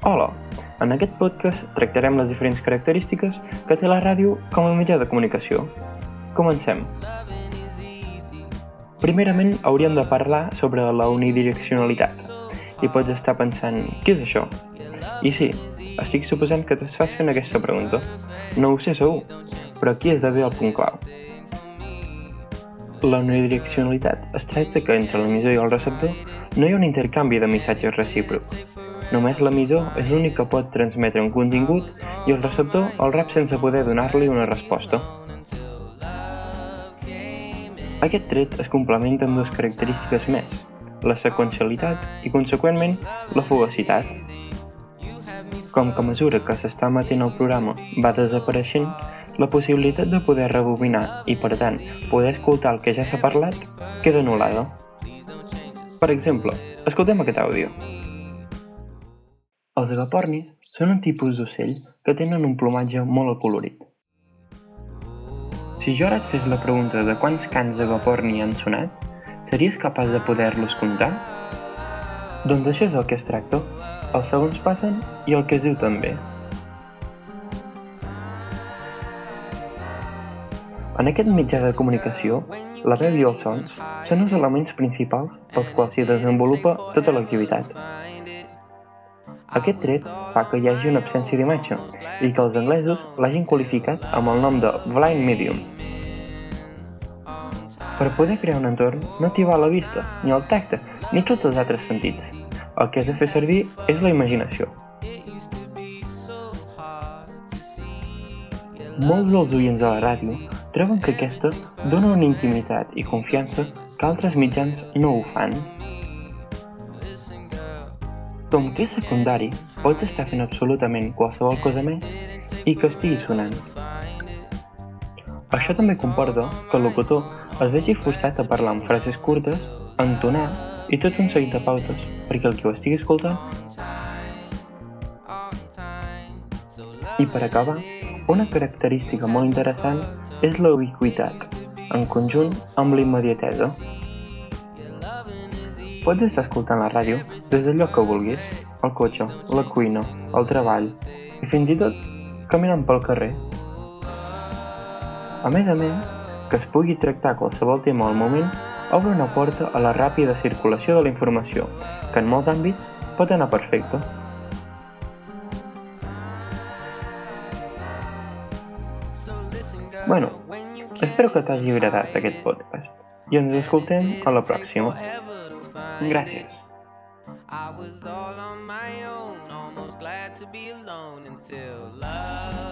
Hola! En aquest podcast tractarem les diferents característiques que té la ràdio com a mitjà de comunicació. Comencem. Primerament hauríem de parlar sobre la unidireccionalitat. I pots estar pensant, què és això? I sí, estic suposant que t'estàs fent aquesta pregunta. No ho sé segur, però aquí d'haver el punt clau. La unidireccionalitat es tracta que entre l'emissor i el receptor no hi ha un intercanvi de missatges recíprocs. Només l'emissor és l'únic que pot transmetre un contingut i el receptor el rep sense poder donar-li una resposta. Aquest tret es complementa amb dues característiques més, la seqüencialitat i, conseqüentment, la fugacitat. Com que a mesura que s'està emetent el programa va desapareixent, la possibilitat de poder rebobinar i, per tant, poder escoltar el que ja s'ha parlat queda anul·lada. Per exemple, escoltem aquest àudio. Els agapornis són un tipus d'ocell que tenen un plomatge molt acolorit. Si jo ara et fes la pregunta de quants cants d'agaporni han sonat, series capaç de poder-los comptar? Doncs això és el que es tracta. Els segons passen i el que es diu també. En aquest mitjà de comunicació, la veu i els sons són els elements principals pels quals s'hi desenvolupa tota l'activitat. Aquest tret fa que hi hagi una absència d'imatge i que els anglesos l'hagin qualificat amb el nom de blind medium. Per poder crear un entorn no t'hi va la vista, ni el tacte, ni tots els altres sentits. El que has de fer servir és la imaginació. Molts dels oients de la ràdio troben que aquesta dona una intimitat i confiança que altres mitjans no ho fan. Com que és secundari, pots estar fent absolutament qualsevol cosa més i que estigui sonant. Això també comporta que el locutor es vegi forçat a parlar amb frases curtes, entonar i tot un seguit de pautes perquè el que ho estigui escoltant. I per acabar, una característica molt interessant és la ubiquitat, en conjunt amb la immediatesa. Pots estar escoltant la ràdio des lloc que vulguis, al cotxe, la cuina, el treball i fins i tot caminant pel carrer. A més a més, que es pugui tractar qualsevol tema al moment obre una porta a la ràpida circulació de la informació, que en molts àmbits pot anar perfecte. Bueno, espero que t'hagi agradat aquest podcast i ens escoltem a la pròxima. Gràcies. I was all on my own, almost glad to be alone until love